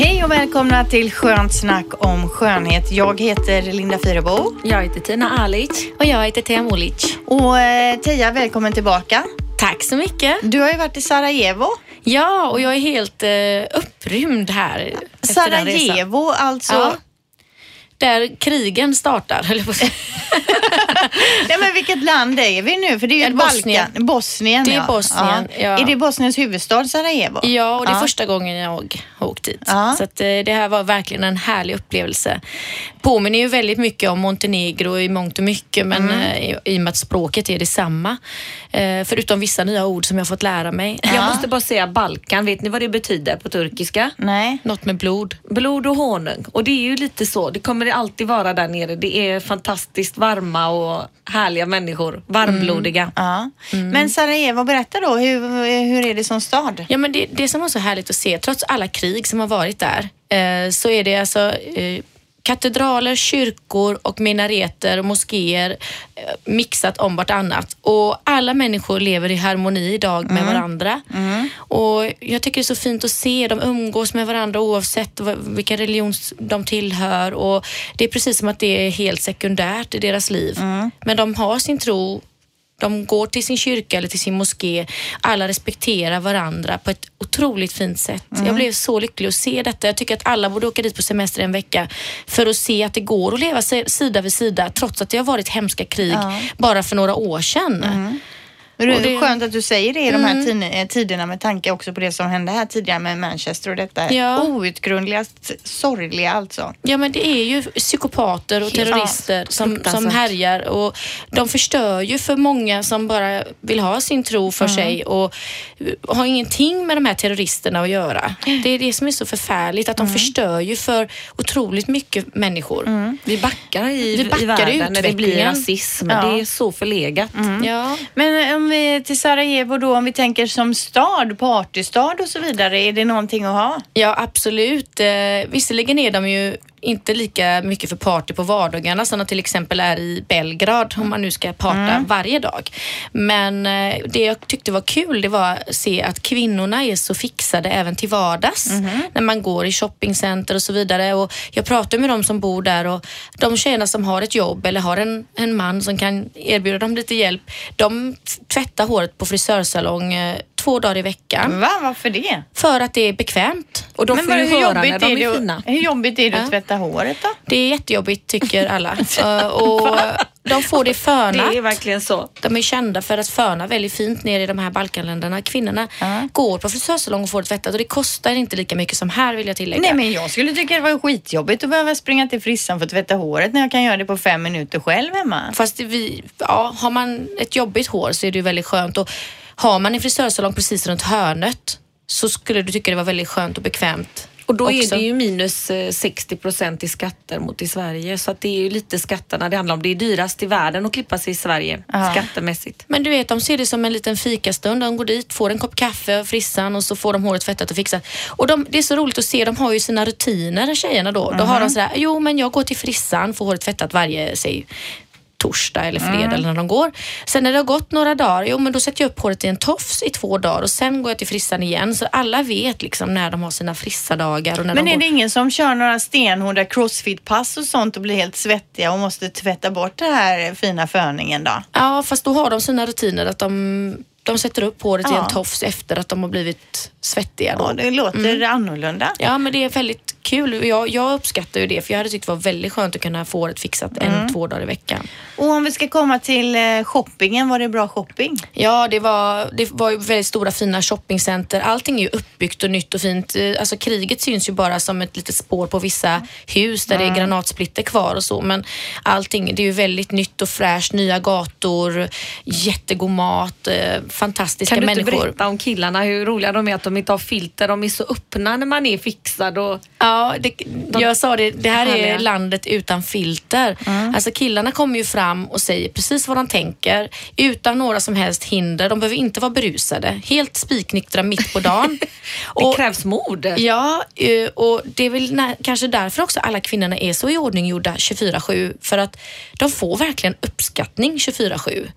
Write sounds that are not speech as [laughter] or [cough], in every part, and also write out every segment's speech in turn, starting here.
Hej och välkomna till Skönt snack om skönhet. Jag heter Linda Fyrebo. Jag heter Tina Alic. Och jag heter Tia Molic. Och eh, välkommen tillbaka. Tack så mycket. Du har ju varit i Sarajevo. Ja, och jag är helt eh, upprymd här. Sarajevo alltså. Ja. Där krigen startar, höll jag på att säga. [laughs] Nej, men vilket land är vi nu? För det är ju Ja, Bosnien. Balkan. Bosnien. Det är ja. Bosnien, ja. Är det Bosniens huvudstad Sarajevo? Ja, och det är Ja. första gången jag har åkt dit. Ja. Så att, eh, det här var verkligen en härlig upplevelse. Påminner ju väldigt mycket om Montenegro i mångt och mycket, men Mm. eh, i, i och med att språket är detsamma. Eh, förutom vissa nya ord som jag har fått lära mig. Jag måste bara säga Balkan, vet ni vad det betyder på turkiska? Nej. Något med blod. Blod och honung. Och det är ju lite så, det kommer det alltid vara där nere. Det är fantastiskt varma och härliga människor. Varmblodiga. Ja. Mm. Men Sarajevo, berätta då. Hur, hur är det som stad? Ja, men det, det som var så härligt att se, trots alla krig som har varit där, eh, så är det alltså eh, katedraler, kyrkor och minareter och moskéer eh, mixat om vartannat. Och alla människor lever i harmoni idag med varandra. Och jag tycker det är så fint att se, de umgås med varandra oavsett vilken religion de tillhör. Och det är precis som att det är helt sekundärt i deras liv. Men de har sin tro de går till sin kyrka eller till sin moské. Alla respekterar varandra på ett otroligt fint sätt. Jag blev så lycklig att se detta. Jag tycker att alla borde åka dit på semester en vecka för att se att det går att leva si- sida vid sida trots att det har varit hemska krig bara för några år sedan. Det Och är det- skönt att du säger det i de här Mm. eh, tiderna med tanke också på det som hände här tidigare med Manchester och detta Ja. outgrundliga, sorgliga alltså. Ja men det är ju psykopater och Ja, terrorister som, som fruktansvärt. härjar och de förstör ju för många som bara vill ha sin tro för sig och har ingenting med de här terroristerna att göra. Det är det som är så förfärligt att de förstör ju för otroligt mycket människor. Vi backar i, Vi backar i i världen när det blir rasism. Ja. Det är så förlegat. Ja. Men om vi till Sarajevo då, om vi tänker som stad, partystad och så vidare, är det någonting att ha? Ja, absolut. Eh, visserligen är de ju inte lika mycket för party på vardagarna som de till exempel är i Belgrad om man nu ska parta varje dag. Men eh, det jag tyckte var kul det var att se att kvinnorna är så fixade även till vardags när man går i shoppingcenter och så vidare. Och jag pratar med de som bor där och de tjejerna som har ett jobb eller har en, en man som kan erbjuda dem lite hjälp, de tvättar håret på frisörsalong eh, två dagar i veckan. Va? Varför det? För att det är bekvämt. Och de Men får ju hur höra när jobbigt de är fina. Hur jobbigt är det att tvätta håret då? Det är jättejobbigt tycker alla. [laughs] Eh, och de får det fönat. Det är verkligen så. De är kända för att föna väldigt fint nere i de här Balkanländerna. Kvinnorna går på frisörsalong och får det tvättat och det kostar inte lika mycket som här vill jag tillägga. Nej men jag skulle tycka det var skitjobbigt att behöva springa till frissan för att tvätta håret när jag kan göra det på fem minuter själv hemma. Fast vi, ja, har man ett jobbigt hår så är det ju väldigt skönt. Och har man en frisörsalong precis runt hörnet så skulle du tycka det var väldigt skönt och bekvämt. Och då är också. det ju minus eh, 60 procent i skatter mot i Sverige. Så att det är ju lite skatterna det handlar om. Det är dyrast i världen att klippa sig i Sverige skattemässigt. Men du vet, de ser det som en liten fikastund. De går dit, får en kopp kaffe av frissan och så får de håret tvättat och fixat. Och de, det är så roligt att se, de har ju sina rutiner tjejerna då. Då har de sådär, jo men jag går till frissan, får håret tvättat varje, säg torsdag eller fredag eller när de går. Sen när det har gått några dagar, jo men då sätter jag upp håret i en tofs i två dagar och sen går jag till frissan igen. Så alla vet liksom när de har sina frissadagar och när Men de är går. det ingen som kör några stenhårda crossfit-pass och sånt och blir helt svettiga och måste tvätta bort den här fina föningen då? Ja, fast då har de sina rutiner att de, de sätter upp håret i Ja. en tofs efter att de har blivit svettiga. Då. Ja, det låter annorlunda. Ja, men det är väldigt kul. Jag, jag uppskattar ju det för jag hade tyckt det var väldigt skönt att kunna få det fixat en, två dagar i veckan. Och om vi ska komma till eh, shoppingen, var det bra shopping? Ja, det var, det var väldigt stora fina shoppingcenter. Allting är ju uppbyggt och nytt och fint. Eh, Alltså kriget syns ju bara som ett litet spår på vissa hus där det är granatsplitter kvar och så. Men allting, det är ju väldigt nytt och fräscht. Nya gator, jättegod mat, eh, fantastiska Kan du inte människor. berätta om killarna, hur roliga de är att de inte har filter, de är så öppna när man är fixad och Ja, Ja, det, jag sa det, det här härliga. är landet utan filter. Mm. Alltså killarna kommer ju fram och säger precis vad de tänker utan några som helst hinder. De behöver inte vara berusade. Helt spiknyktra mitt på dagen. [laughs] Det krävs mod. Ja, eh, och det är väl när, kanske därför också alla kvinnorna är så i ordning gjorda 24-7. För att de får verkligen uppskattning 24-7.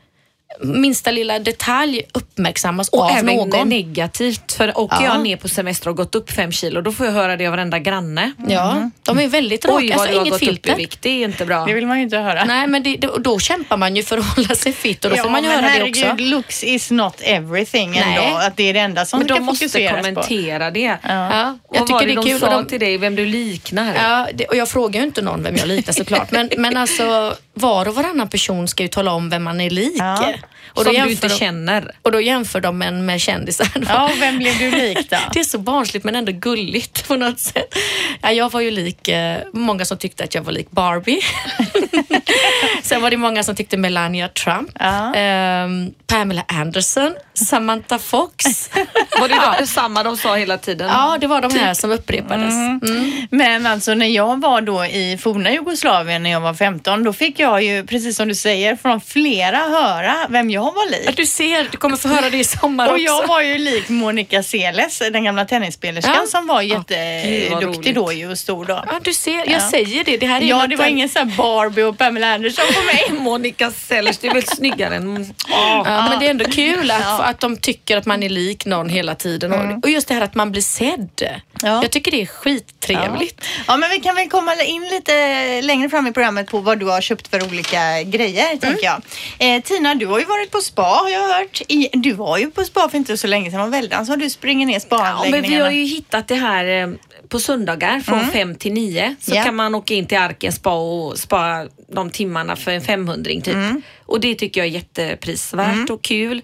Minsta lilla detalj uppmärksammas Och av även någon. negativt. För åker Ja. jag ner på semester och gått upp fem kilo, då får jag höra det av varenda granne. Ja, de är väldigt raka. Oj, vad alltså, du har inget gått upp filter. i vikt. Det är inte bra. Det vill man ju inte höra. Nej, men det, det, och då kämpar man ju för att [laughs] hålla sig fit och då får man ju höra det också. looks is not everything Nej. ändå. Att det är det enda som Men ska de måste fokuseras på. kommentera det. Ja, jag Vad var tycker det det är de kul. sa och de- till dig, vem du liknar? Ja, det, och jag frågar ju inte någon vem jag liknar såklart. Men, men alltså var och varannan person ska ju tala om vem man är lik. Ja. Och, Som du inte de, känner. och då jämför de en med kändisar. Ja, vem blev du lik då? [laughs] Det är så barnsligt men ändå gulligt på något sätt. Ja, jag var ju lik, eh, många som tyckte att jag var lik Barbie. [laughs] Sen var det många som tyckte Melania Trump, Ja. ehm, Pamela Anderson, Samantha Fox. [laughs] Var det då samma de sa hela tiden? Ja, det var de här som upprepades. Mm. Men alltså när jag var då i forna Jugoslavien när jag var 15, då fick jag ju, precis som du säger, från flera höra vem jag var lik. Ja, Du ser, du kommer få höra det i sommar Och också. jag var ju lik Monica Seles, den gamla tennisspelerskan Ja. som var jätteduktig då roligt. ju och stor då. Ja, du ser, jag Ja. säger det. Det här är Ja, det var där- ingen sån här Barbie och Pamela Anderson på mig. [laughs] Monica Sellers, det är väl snyggare än... Ja, men det är ändå kul att, att de tycker att man är lik någon hela tiden. Och- Och just det här att man blir sedd. Ja. Jag tycker det är skittrevligt. Ja, men vi kan väl komma in lite längre fram i programmet på vad du har köpt för olika grejer, tänker jag. Eh, Tina, du har ju varit på spa, har jag hört. I, du var ju på spa för inte så länge sedan, var väldans vad du springer ner Ja, spaanläggningarna. men vi har ju hittat det här eh, på söndagar från fem till nio. Så Ja. kan man åka in till Arken spa och spara de timmarna för en 500 typ. Och det tycker jag är jätteprisvärt och kul.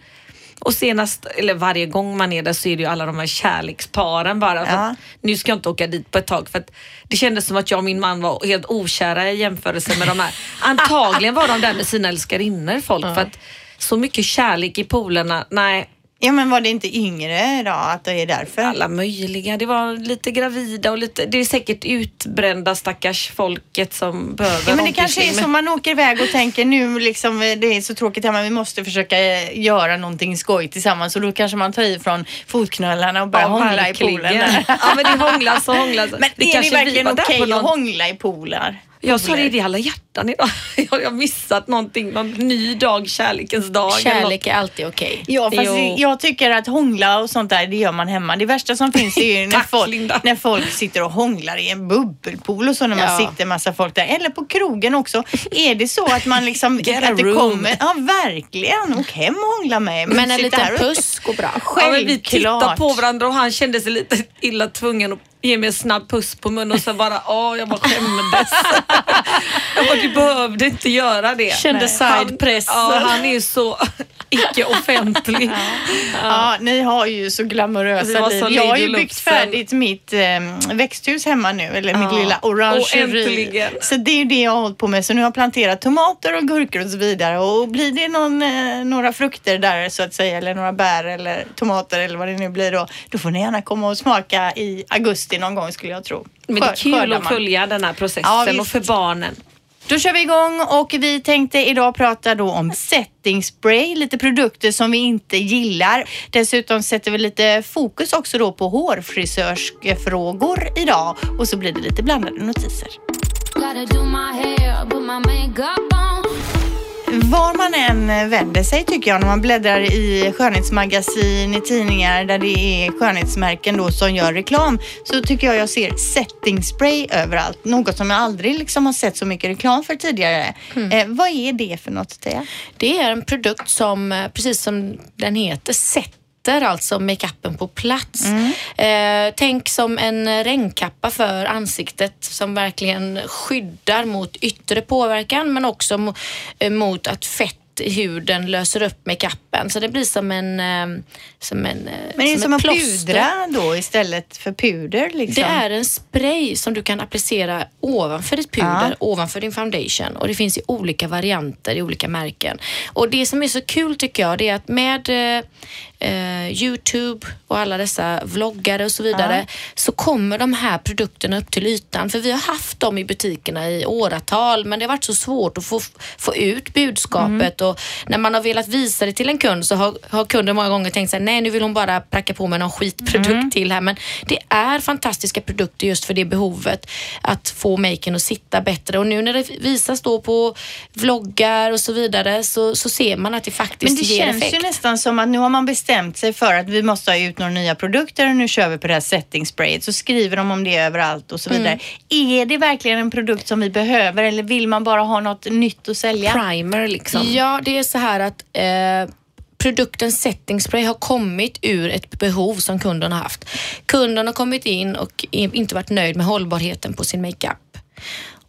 Och senast, eller varje gång man är där så är det ju alla de här kärleksparen bara. Ja. nu ska jag inte åka dit på ett tag för att det kändes som att jag och min man var helt okära i jämförelse med de här. [laughs] Antagligen var de där med sina älskarinnor folk för att så mycket kärlek i poolerna, nej Ja, men var det inte yngre då, att det är därför? alla möjliga. Det var lite gravida och lite, det är säkert utbrända stackars folket som behöver Ja, men det kanske är så man åker iväg och tänker nu liksom det är så tråkigt hemma, vi måste försöka göra någonting skoj tillsammans och då kanske man tar i från fotknölarna och börjar Ja, hångla i poolen. Ja men det hånglas och hånglas. Men det är vi verkligen okej på att hångla i poolar? Jag sa det i alla hjärtan idag. [laughs] Jag har missat någonting, någon ny dag, kärlekens dag. Kärlek är alltid okej. Ja, fast Jo. jag tycker att hångla och sånt där, det gör man hemma. Det värsta som finns är ju [laughs] när, Tack, folk, Linda. när folk sitter och hånglar i en bubbelpool och så när man Ja. sitter massa folk där. Eller på krogen också. Är det så att man liksom... [laughs] Get a att det room. kommer, ja, verkligen. Åk hem och hångla med. Men en liten puss går bra. Ja, men vi tittade Självklart. på varandra och han kände sig lite illa tvungen att ge mig en snabb puss på munnen och så bara, [laughs] åh jag bara skämdes. [laughs] jag bara, du behövde inte göra det. Kände sidepress. Han, ja, han är ju så [laughs] icke offentlig. Ja, ni har ju så glamorösa liv. Jag har ju byggt färdigt mitt eh, växthus hemma nu, eller mitt Ja. lilla Och orangeri. Så det är ju det jag har hållit på med. Så nu har jag planterat tomater och gurkor och så vidare. Och blir det någon, eh, några frukter där så att säga, eller några bär eller tomater eller vad det nu blir då, då får ni gärna komma och smaka i augusti någon gång skulle jag tro. Men det är kul att följa den här processen Ja, och för barnen. Då kör vi igång och vi tänkte idag prata då om setting spray, lite produkter som vi inte gillar. Dessutom sätter vi lite fokus också då på hårfrisörsfrågor idag och så blir det lite blandade notiser. Var man än vänder sig tycker jag när man bläddrar i skönhetsmagasin, i tidningar där det är skönhetsmärken då som gör reklam så tycker jag jag ser setting spray överallt. Något som jag aldrig liksom har sett så mycket reklam för tidigare. Eh, vad är det för något Thea? Det är en produkt som, eh, precis som den heter, sätter alltså makeupen på plats. Eh, tänk som en regnkappa för ansiktet som verkligen skyddar mot yttre påverkan men också mo- eh, mot att fett huden löser upp makeupen. Så det blir som en... eh, Som en eh, Men det är som, att pudra då istället för puder liksom? Det är en spray som du kan applicera ovanför ditt puder, Ja. ovanför din foundation och det finns i olika varianter i olika märken. Och det som är så kul tycker jag det är att med, eh, Youtube och alla dessa vloggare och så vidare så kommer de här produkterna upp till ytan. För vi har haft dem i butikerna i åratal men det har varit så svårt att få, få ut budskapet. Och när man har velat visa det till en kund så har, har kunden många gånger tänkt sig nej nu vill hon bara pracka på med någon skitprodukt till här. Men det är fantastiska produkter just för det behovet att få maken att sitta bättre. Och nu när det visas då på vloggar och så vidare så, så ser man att det faktiskt Men det ger känns effekt. ju nästan som att nu har man bestämt sig för att vi måste ha ut några nya produkter och nu kör vi på det här setting sprayet. Så skriver de om det överallt och så Mm. vidare. Är det verkligen en produkt som vi behöver eller vill man bara ha något nytt att sälja? Primer liksom. Ja, det är så här att eh, produkten setting spray har kommit ur ett behov som kunden har haft. Kunden har kommit in och inte varit nöjd med hållbarheten på sin makeup.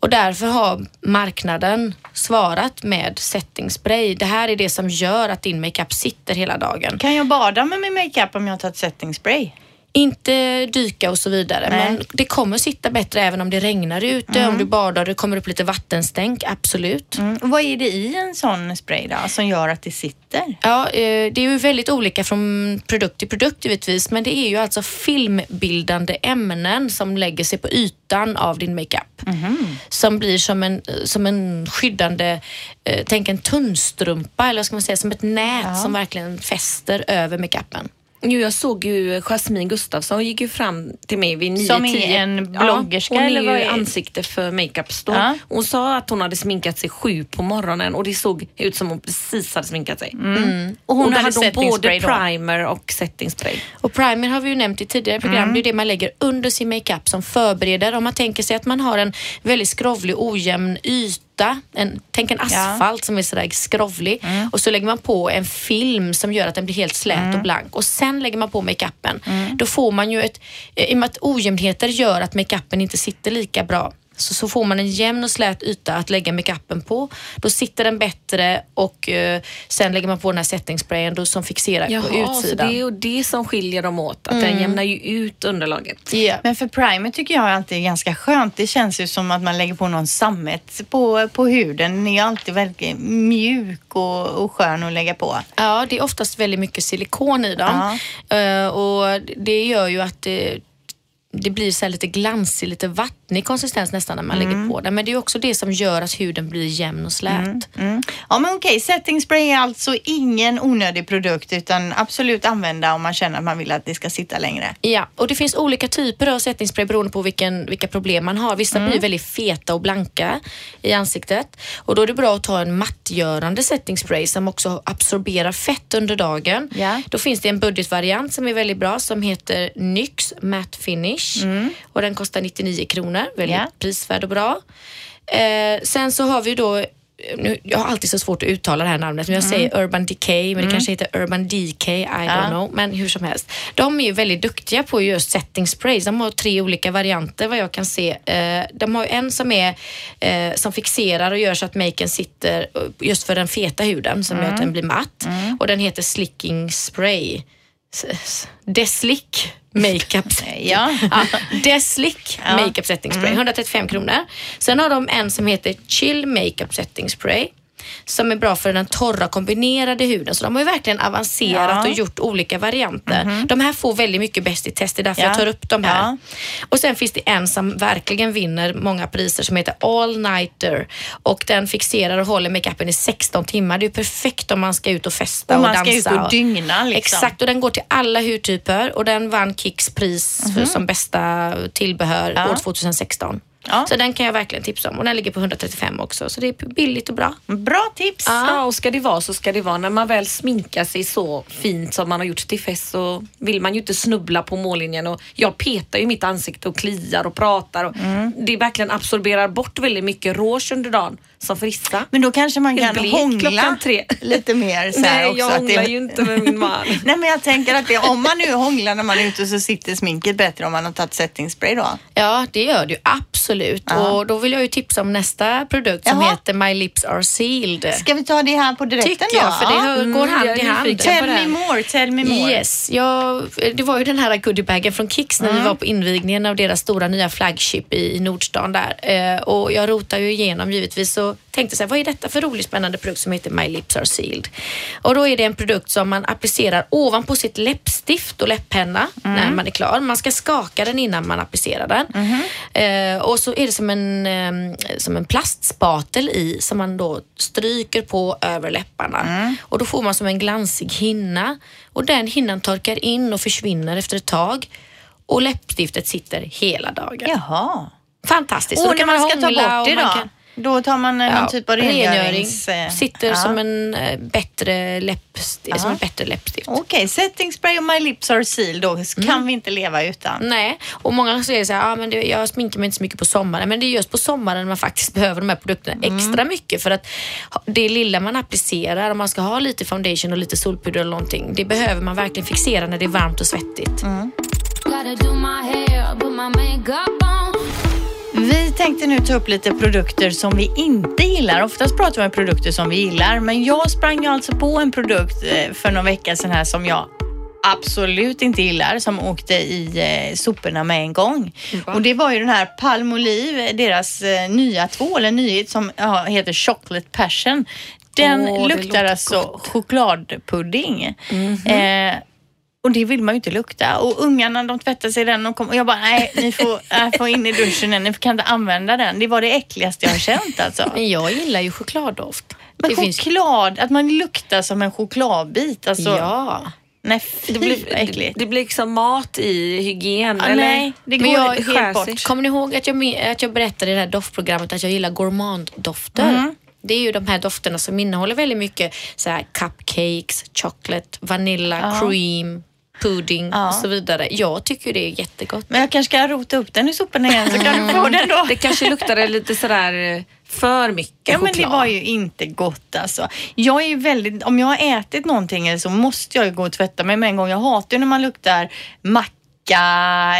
Och därför har marknaden svarat med setting spray. Det här är det som gör att din makeup sitter hela dagen. Kan jag bada med min makeup om jag har tagit setting spray? Inte dyka och så vidare, Nej. men det kommer sitta bättre även om det regnar ute, om du badar det kommer upp lite vattenstänk, absolut. Mm. Vad är det i en sån spray då som gör att det sitter? Ja, eh, det är ju väldigt olika från produkt till produkt givetvis, men det är ju alltså filmbildande ämnen som lägger sig på ytan av din makeup. Som blir som en, som en skyddande, eh, tänk en tunnstrumpa eller vad ska man säga, som ett nät som verkligen fäster över makeupen. Jo, jag såg ju Jasmine Gustafsson gick ju fram till mig vid 9 Som är en bloggerska, ja, hon eller är vad ju är- ansikte för Makeup Store. Ja. Hon sa att hon hade sminkat sig sju på morgonen och det såg ut som hon precis hade sminkat sig. Och hon och då hade hade hon setting både då? primer och setting spray. Och primer har vi ju nämnt i tidigare program. Det är det man lägger under sin makeup som förbereder. Om man tänker sig att man har en väldigt skrovlig ojämn yta. En, tänk en asfalt som är sådär skrovlig och så lägger man på en film som gör att den blir helt slät och blank och sen lägger man på makeupen. Då får man ju ett, i och med att ojämnheter gör att makeupen inte sitter lika bra så, så får man en jämn och slät yta att lägga makeupen på. Då sitter den bättre och eh, sen lägger man på den här setting sprayen då, som fixerar på Jaha, så utsidan. det är ju det som skiljer dem åt. Att den jämnar ju ut underlaget. Ja. Men för primer tycker jag alltid är ganska skönt. Det känns ju som att man lägger på någon sammet på, på huden. Den är ju alltid väldigt mjuk och, och skön att lägga på. Ja, det är oftast väldigt mycket silikon i dem. Eh, och det gör ju att det, det blir så här lite glansig, lite vattnig konsistens nästan när man lägger på den. Men det är också det som gör att huden blir jämn och slät. Mm. Ja men okej, setting spray är alltså ingen onödig produkt utan absolut använda om man känner att man vill att det ska sitta längre. Ja, och det finns olika typer av settingspray beroende på vilken, vilka problem man har. Vissa blir väldigt feta och blanka i ansiktet och då är det bra att ta en mattgörande settingspray som också absorberar fett under dagen. Ja. Då finns det en budgetvariant som är väldigt bra som heter NYX Matte Finish och den kostar 99 kronor. Väldigt Ja. prisvärd och bra. Eh, sen så har vi då nu, jag har alltid så svårt att uttala det här namnet, men jag säger Urban Decay, men det kanske heter Urban DK, I don't know. Men hur som helst. De är ju väldigt duktiga på just setting sprays. De har tre olika varianter vad jag kan se. Eh, de har en som är eh, som fixerar och gör så att maken sitter eh, just för den feta huden som gör att den blir matt. Och den heter Slicking Spray. Deslick Makeup Ja. [laughs] ja, Deslick Makeup Setting Spray, 135 kronor. Sen har de en som heter Chill Makeup Setting Spray som är bra för den torra kombinerade huden. Så de har ju verkligen avancerat Ja. och gjort olika varianter. De här får väldigt mycket bäst i test, det är därför Ja. jag tar upp de här. Ja. Och sen finns det en som verkligen vinner många priser som heter All Nighter och den fixerar och håller makeupen i 16 timmar. Det är ju perfekt om man ska ut och festa Och och, man ska dansa. ut och dygna liksom. Exakt, och den går till alla hudtyper och den vann Kicks pris för, som bästa tillbehör år 2016. Ja. Så den kan jag verkligen tipsa om och den ligger på 135 också så det är billigt och bra. Bra tips. Ja, och ska det vara så ska det vara. När man väl sminkar sig så fint som man har gjort till fest så vill man ju inte snubbla på mållinjen. Och jag petar ju mitt ansikte och kliar och pratar. Och Det verkligen absorberar bort väldigt mycket rouge under dagen som frissa. Men då kanske man kan blek hångla [laughs] lite mer så här Nej, också. jag hånglar ju inte med min man. [laughs] Nej men jag tänker att det, om man nu hånglar när man är ute så sitter sminket bättre om man har tagit setting spray då. Ja, det gör det ju absolut. Ja. Och då vill jag ju tipsa om nästa produkt som Jaha. heter My Lips Are Sealed. Ska vi ta det här på direkten Tycker då? jag, för det hör, går hand jag i hand. Tell det me här. more, tell me more. Yes, jag, det var ju den här goodiebagen från Kicks när vi var på invigningen av deras stora nya flagship i, i Nordstan där. Eh, och jag rotar ju igenom givetvis så så tänkte så här, vad är detta för rolig spännande produkt som heter My Lips Are Sealed? Och då är det en produkt som man applicerar ovanpå sitt läppstift och läpppenna när man är klar. Man ska skaka den innan man applicerar den. Eh, och så är det som en, eh, som en plastspatel i som man då stryker på över läpparna. Och då får man som en glansig hinna och den hinnan torkar in och försvinner efter ett tag och läppstiftet sitter hela dagen. Jaha. Fantastiskt. Och Då när kan man ska ta bort det och man då? kan- Då tar man eh, någon Ja, typ av rengörings... eh, Sitter ja. som en eh, bättre läppstift. Som en bättre läppstift. Okej, setting spray och My Lips Are Sealed då kan Mm. vi inte leva utan. Nej, och många säger så här, ah, men det, jag sminkar mig inte så mycket på sommaren. Men det är just på sommaren man faktiskt [laughs] behöver de här produkterna Mm. extra mycket. För att det lilla man applicerar, om man ska ha lite foundation och lite solpuder eller någonting, det behöver man verkligen fixera när det är varmt och svettigt. Mm. Vi tänkte nu ta upp lite produkter som vi inte gillar. Oftast pratar vi om produkter som vi gillar, men jag sprang alltså på en produkt eh, för någon vecka sedan här som jag absolut inte gillar, som åkte i eh, soporna med en gång. Och det var ju den här Palmolive, deras eh, nya tvål, en nyhet som ja, heter Chocolate Passion. Den det luktar alltså chokladpudding. Mhm. Eh, och det vill man ju inte lukta. Och ungarna de tvättar sig i den och, kom, och jag bara, nej, ni får, [laughs] äh, få in i duschen, igen. ni kan inte använda den. Det var det äckligaste jag har känt alltså. Men jag gillar ju chokladdoft. Men det finns- choklad, att man luktar som en chokladbit. Alltså, Ja. Nej, fy Det blir, äckligt. det blir liksom mat i hygien. Ja, eller? nej, det Men går jag helt bort. Kommer ni ihåg att jag, att jag berättade i det här doftprogrammet att jag gillar gourmanddofter? Mm. Det är ju de här dofterna som innehåller väldigt mycket så här cupcakes, chocolate, vanilla, cream, pudding Ja. och så vidare. Jag tycker det är jättegott. Men jag kanske ska rota upp den i soporna igen så kan du få den då. Det kanske luktade lite sådär eh, för mycket Ja men choklad. det var ju inte gott alltså. Jag är ju väldigt, om jag har ätit någonting eller så måste jag ju gå och tvätta mig med en gång. Jag hatar ju när man luktar macka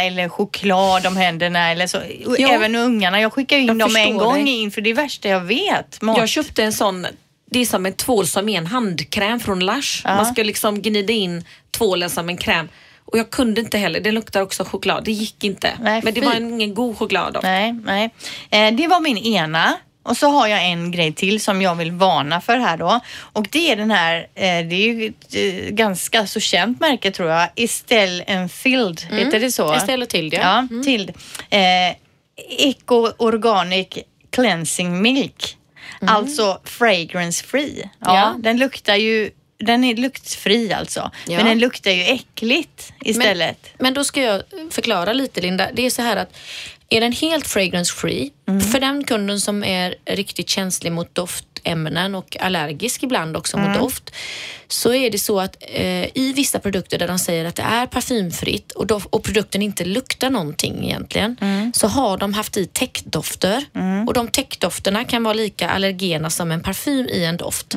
eller choklad om händerna eller så. Jo. Även ungarna. Jag skickar in Jag dem en gång dig. in för det är värsta jag vet. Mat. Jag köpte en sån, det är som en tvål som är en handkräm från Lush. Ja. Man ska liksom gnida in tvålen som en kräm. Och jag kunde inte heller, det luktar också choklad. Det gick inte. Nej, Men det var ingen god choklad då. Nej, nej. Eh, det var min ena. Och så har jag en grej till som jag vill varna för här då. Och det är den här, eh, det är ju ett eh, ganska så känt märke tror jag, Estelle and Field, heter det så? Estelle och Tilde, ja. Ja, Mm. Tilde. Eh, Eco Organic Cleansing Milk. Alltså fragrance free. Ja, Ja. Den luktar ju, den är luktfri alltså. Ja. Men den luktar ju äckligt istället. Men, men då ska jag förklara lite Linda. Det är så här att är den helt fragrance free, för den kunden som är riktigt känslig mot doftämnen och allergisk ibland också mot doft, så är det så att eh, i vissa produkter där de säger att det är parfymfritt och, dof- och produkten inte luktar någonting egentligen, så har de haft i täckdofter. Och de täckdofterna kan vara lika allergena som en parfym i en doft.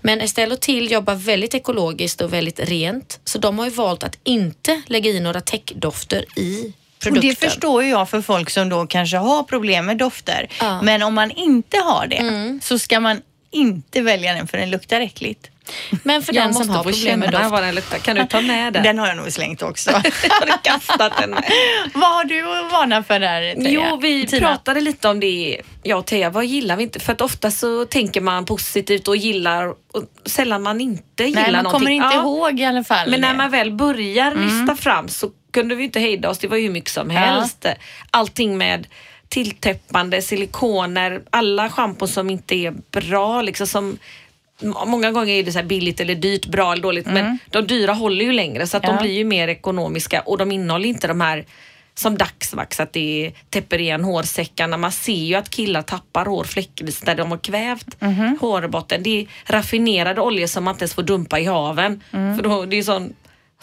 Men Estelle och Till jobbar väldigt ekologiskt och väldigt rent, så de har ju valt att inte lägga i några täckdofter i Och produkten. det förstår ju jag för folk som då kanske har problem med dofter. Ja. Men om man inte har det så ska man inte välja den för den luktar äckligt. Men för Jag den som har problem med doft. vad den luktar. Kan du ta med den? Den har jag nog slängt också. [laughs] har du kastat den med? [laughs] Vad har du att varna för där Teija? Jo, vi Tina? pratade lite om det, jag och Teija. Vad gillar vi inte? För att ofta så tänker man positivt och gillar och sällan man inte gillar Nej, man någonting. kommer inte Ja. ihåg i alla fall. Men när man väl börjar lyfta fram så kunde vi inte hejda oss. Det var ju hur mycket som helst. Allting med tilltäppande, silikoner, alla schampon som inte är bra. Liksom som, många gånger är det så här billigt eller dyrt, bra eller dåligt. Men de dyra håller ju längre så att Ja. de blir ju mer ekonomiska och de innehåller inte de här som dagsvax, att det täpper igen hårsäckarna. Man ser ju att killar tappar hår fläckvis där de har kvävt Mhm. hårbotten. Det är raffinerade oljor som man inte ens får dumpa i haven. För då, det är sån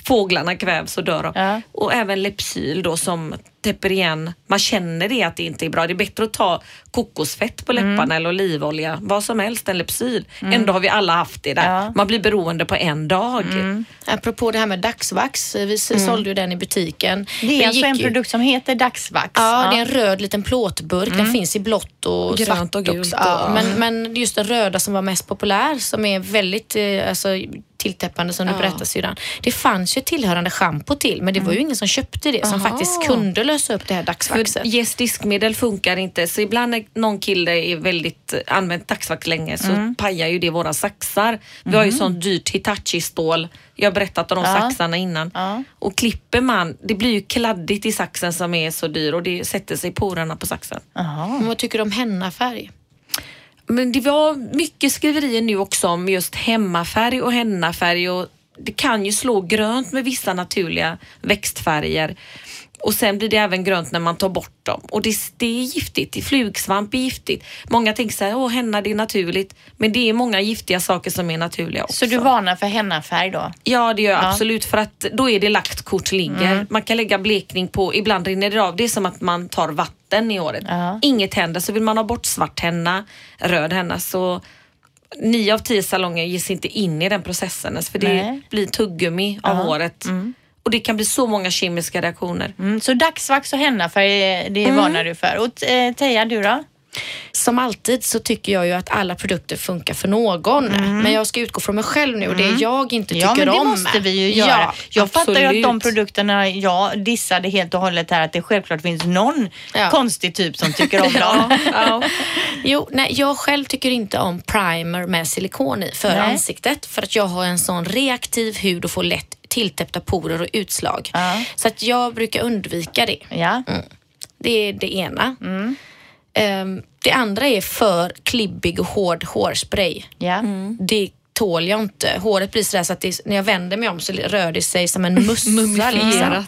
fåglarna kvävs och dör av. Mm. Ja. Och även Lepsyl då som täpper igen. Man känner det att det inte är bra. Det är bättre att ta kokosfett på läpparna Mm. eller olivolja, vad som helst än Lepsyl. Ändå har vi alla haft det där. Ja. Mm. Man blir beroende på en dag. Apropå det här med dagsvax, vi s- sålde ju den i butiken. det är alltså en ju- produkt som heter Dagsvax. Ja, det är en röd liten plåtburk. Den finns i blått och Grönt svart och gult och- Ja, men, men just den röda som var mest populär som är väldigt eh, alltså, tilltäppande som du berättade syrran. Det fanns ju tillhörande schampo till men det var ju ingen som köpte det som faktiskt kunde lösa upp det här dagsvaxet. För yes, diskmedel funkar inte. Så ibland när någon kille är väldigt eh, använt dagsvax länge så Mm. pajar ju det våra saxar. Vi har ju sånt dyrt Hitachi-stål. Jag har berättat om de Ja. saxarna innan. Ja. Och klipper man, det blir ju kladdigt i saxen som är så dyr och det sätter sig porerna på saxen. Men vad tycker du om hennafärg? Men det var mycket skriverier nu också om just hemmafärg och hennafärg och det kan ju slå grönt med vissa naturliga växtfärger. Och sen blir det även grönt när man tar bort dem. Och det, det är giftigt. Flugsvamp är giftigt. Många tänker så här, åh henna det är naturligt. Men det är många giftiga saker som är naturliga också. Så du varnar för hennafärg då? Ja, det gör jag absolut för att då är det lagt kort ligger. Mm. Man kan lägga blekning på, ibland rinner det av. Det är som att man tar vatten i håret. Ja. Inget händer. Så vill man ha bort svart henna, röd henna så nio av tio salonger ger sig inte in i den processen ens, för det Nej. blir tuggummi av håret. Och det kan bli så många kemiska reaktioner. Mm, så dagsvax och hennafärg, det varnar du för. Och eh, Teija, du då? Som alltid så tycker jag ju att alla produkter funkar för någon. Men jag ska utgå från mig själv nu och det jag inte tycker Ja, men det om. måste vi ju göra. Ja, jag fattar ju att de absolut. produkterna jag dissade helt och hållet här, att det självklart finns någon Ja. konstig typ som tycker om [laughs] dem. Ja. Jo, nej, jag själv tycker inte om primer med silikon i för Nej. ansiktet för att jag har en sån reaktiv hud och får lätt tilltäppta porer och utslag. Ja. Så att jag brukar undvika det. Ja. Det är det ena. Ehm, det andra är för klibbig och hård hårspray. Ja. Det tål jag inte. Håret blir sådär så att det, när jag vänder mig om så rör det sig som en [laughs] mussa. liksom.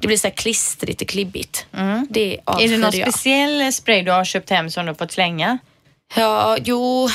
Det blir så klistrigt och klibbigt. Det Är det någon jag. speciell spray du har köpt hem som du har fått slänga? Ja, jo.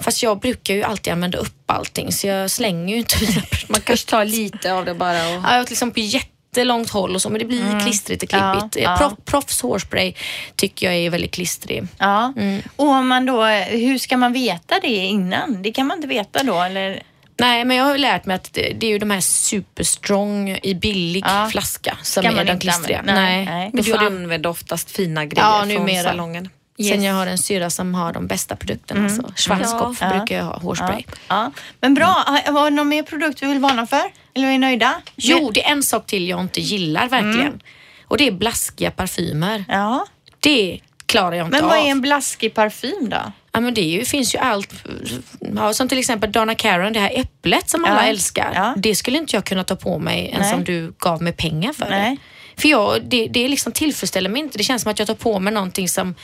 Fast jag brukar ju alltid använda upp allting så jag slänger ju inte mina. [laughs] Man kanske tar lite av det bara. Och... Ja, till exempel jättelångt håll och så men det blir klistrigt och klibbigt. Ja, ja. Proff, proffs hårspray tycker jag är väldigt klistrig. Ja. Mm. Och om man då, hur ska man veta det innan? Det kan man inte veta då eller? Nej, men jag har lärt mig att det, det är ju de här superstrong i billig Ja. flaska som är de klistriga. Nej, nej. Men du får du, använder oftast fina grejer Ja, från numera. salongen. Sen jag har en syra som har de bästa produkterna. Så Schwarzkopf Ja. brukar jag ha, hårspray. Ja. Men bra, Har- var det någon mer produkt vi vill varna för? Eller är vi nöjda? Jo, det är en sak till jag inte gillar verkligen. Och det är blaskiga parfymer. Ja. Det klarar jag inte Men av. vad är en blaskig parfym då? Ja, men det ju, finns ju allt. Ja, som till exempel Donna Karan, det här äpplet som alla Ja. älskar. Ja. Det skulle inte jag kunna ta på mig ens Nej. om du gav mig pengar för Nej. det. För jag, det, det liksom tillfredsställer mig inte. Det känns som att jag tar på mig någonting som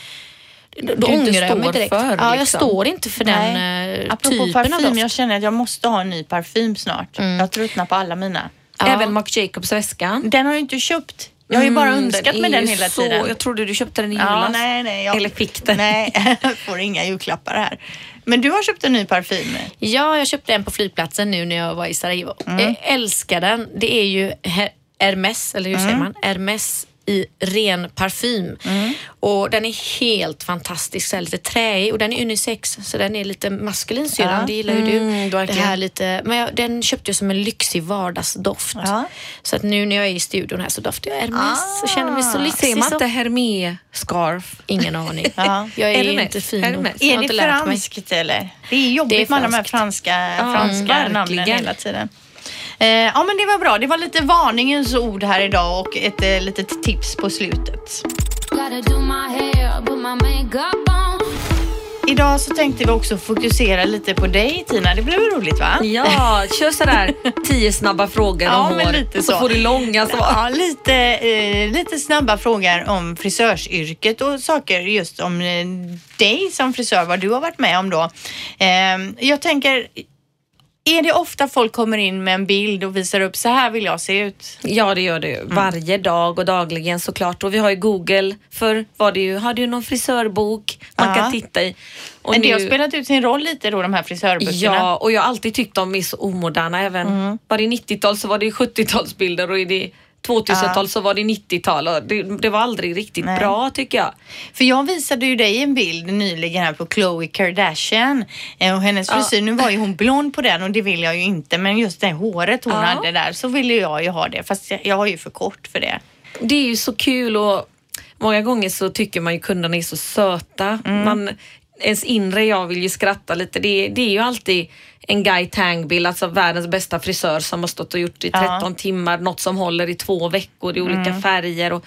då Du ångrar jag mig står direkt. för, ja, jag liksom. står inte för den Nej. eh, Apropå typen parfym, av doft. jag känner att jag måste ha en ny parfym snart. Jag tröttnar på alla mina. Ja. Även Marc Jacobs väskan. Den har jag inte köpt. Jag har ju bara Mm, önskat är med den hela så, tiden. Jag trodde du köpte den i Ja, julas. nej, nej. Jag, Eller fick den. Nej, jag får inga julklappar här. Men du har köpt en ny parfym. Ja, jag köpte en på flygplatsen nu när jag var i Sarajevo. Mm. Jag älskar den. Det är ju Her- Hermes, eller hur Mm. säger man? Hermes i ren parfym. Mm. Och den är helt fantastisk, så lite träig och den är unisex så den är lite maskulin syrran, Ja. det gillar ju du. Mm, det här lite, men jag, den köpte jag som en lyxig vardagsdoft. Ja. Så att nu när jag är i studion här så doftar jag Hermes och känner mig så lyxig. Ser man inte Hermé-scarf? Ingen aning. [laughs] Ja. Jag är Hermes. inte fin nog. Hermes. Är det franskt eller? Det är jobbigt Det är med de här franska, franska namnen verkligen. hela tiden. Eh, ja men det var bra. Det var lite varningens ord här idag och ett eh, litet tips på slutet. Idag så tänkte vi också fokusera lite på dig Tina. Det blev väl roligt va? Ja, kör sådär tio snabba frågor Ja, om men hår. lite och så, så. får du långa svar. Ja, lite, eh, lite snabba frågor om frisörsyrket och saker just om eh, dig som frisör, vad du har varit med om då. Eh, jag tänker, är det ofta folk kommer in med en bild och visar upp så här vill jag se ut? Ja, det gör det ju. Varje dag och dagligen såklart. Och vi har ju Google. För var det ju, hade ju någon frisörbok man Ja. kan titta i. Och Men det har nu- spelat ut sin roll lite då, de här frisörböckerna. Ja, och jag har alltid tyckt de är så omoderna. Även Mm. var det 90-tal så var det 70-talsbilder och i det 2000-tal så var det 90-tal. Och Det, det var aldrig riktigt Nej. bra tycker jag. För jag visade ju dig en bild nyligen här på Khloe Kardashian eh, och hennes frisyr. Nu var ju hon blond på den och det vill jag ju inte. Men just det håret hon hade där så ville jag ju ha det. Fast jag, jag har ju för kort för det. Det är ju så kul och många gånger så tycker man ju kunderna är så söta. Mm. Man, ens inre jag vill ju skratta lite. Det, det är ju alltid en Guy Tang-bild, alltså världens bästa frisör som har stått och gjort i 13 timmar, något som håller i två veckor i olika färger. Och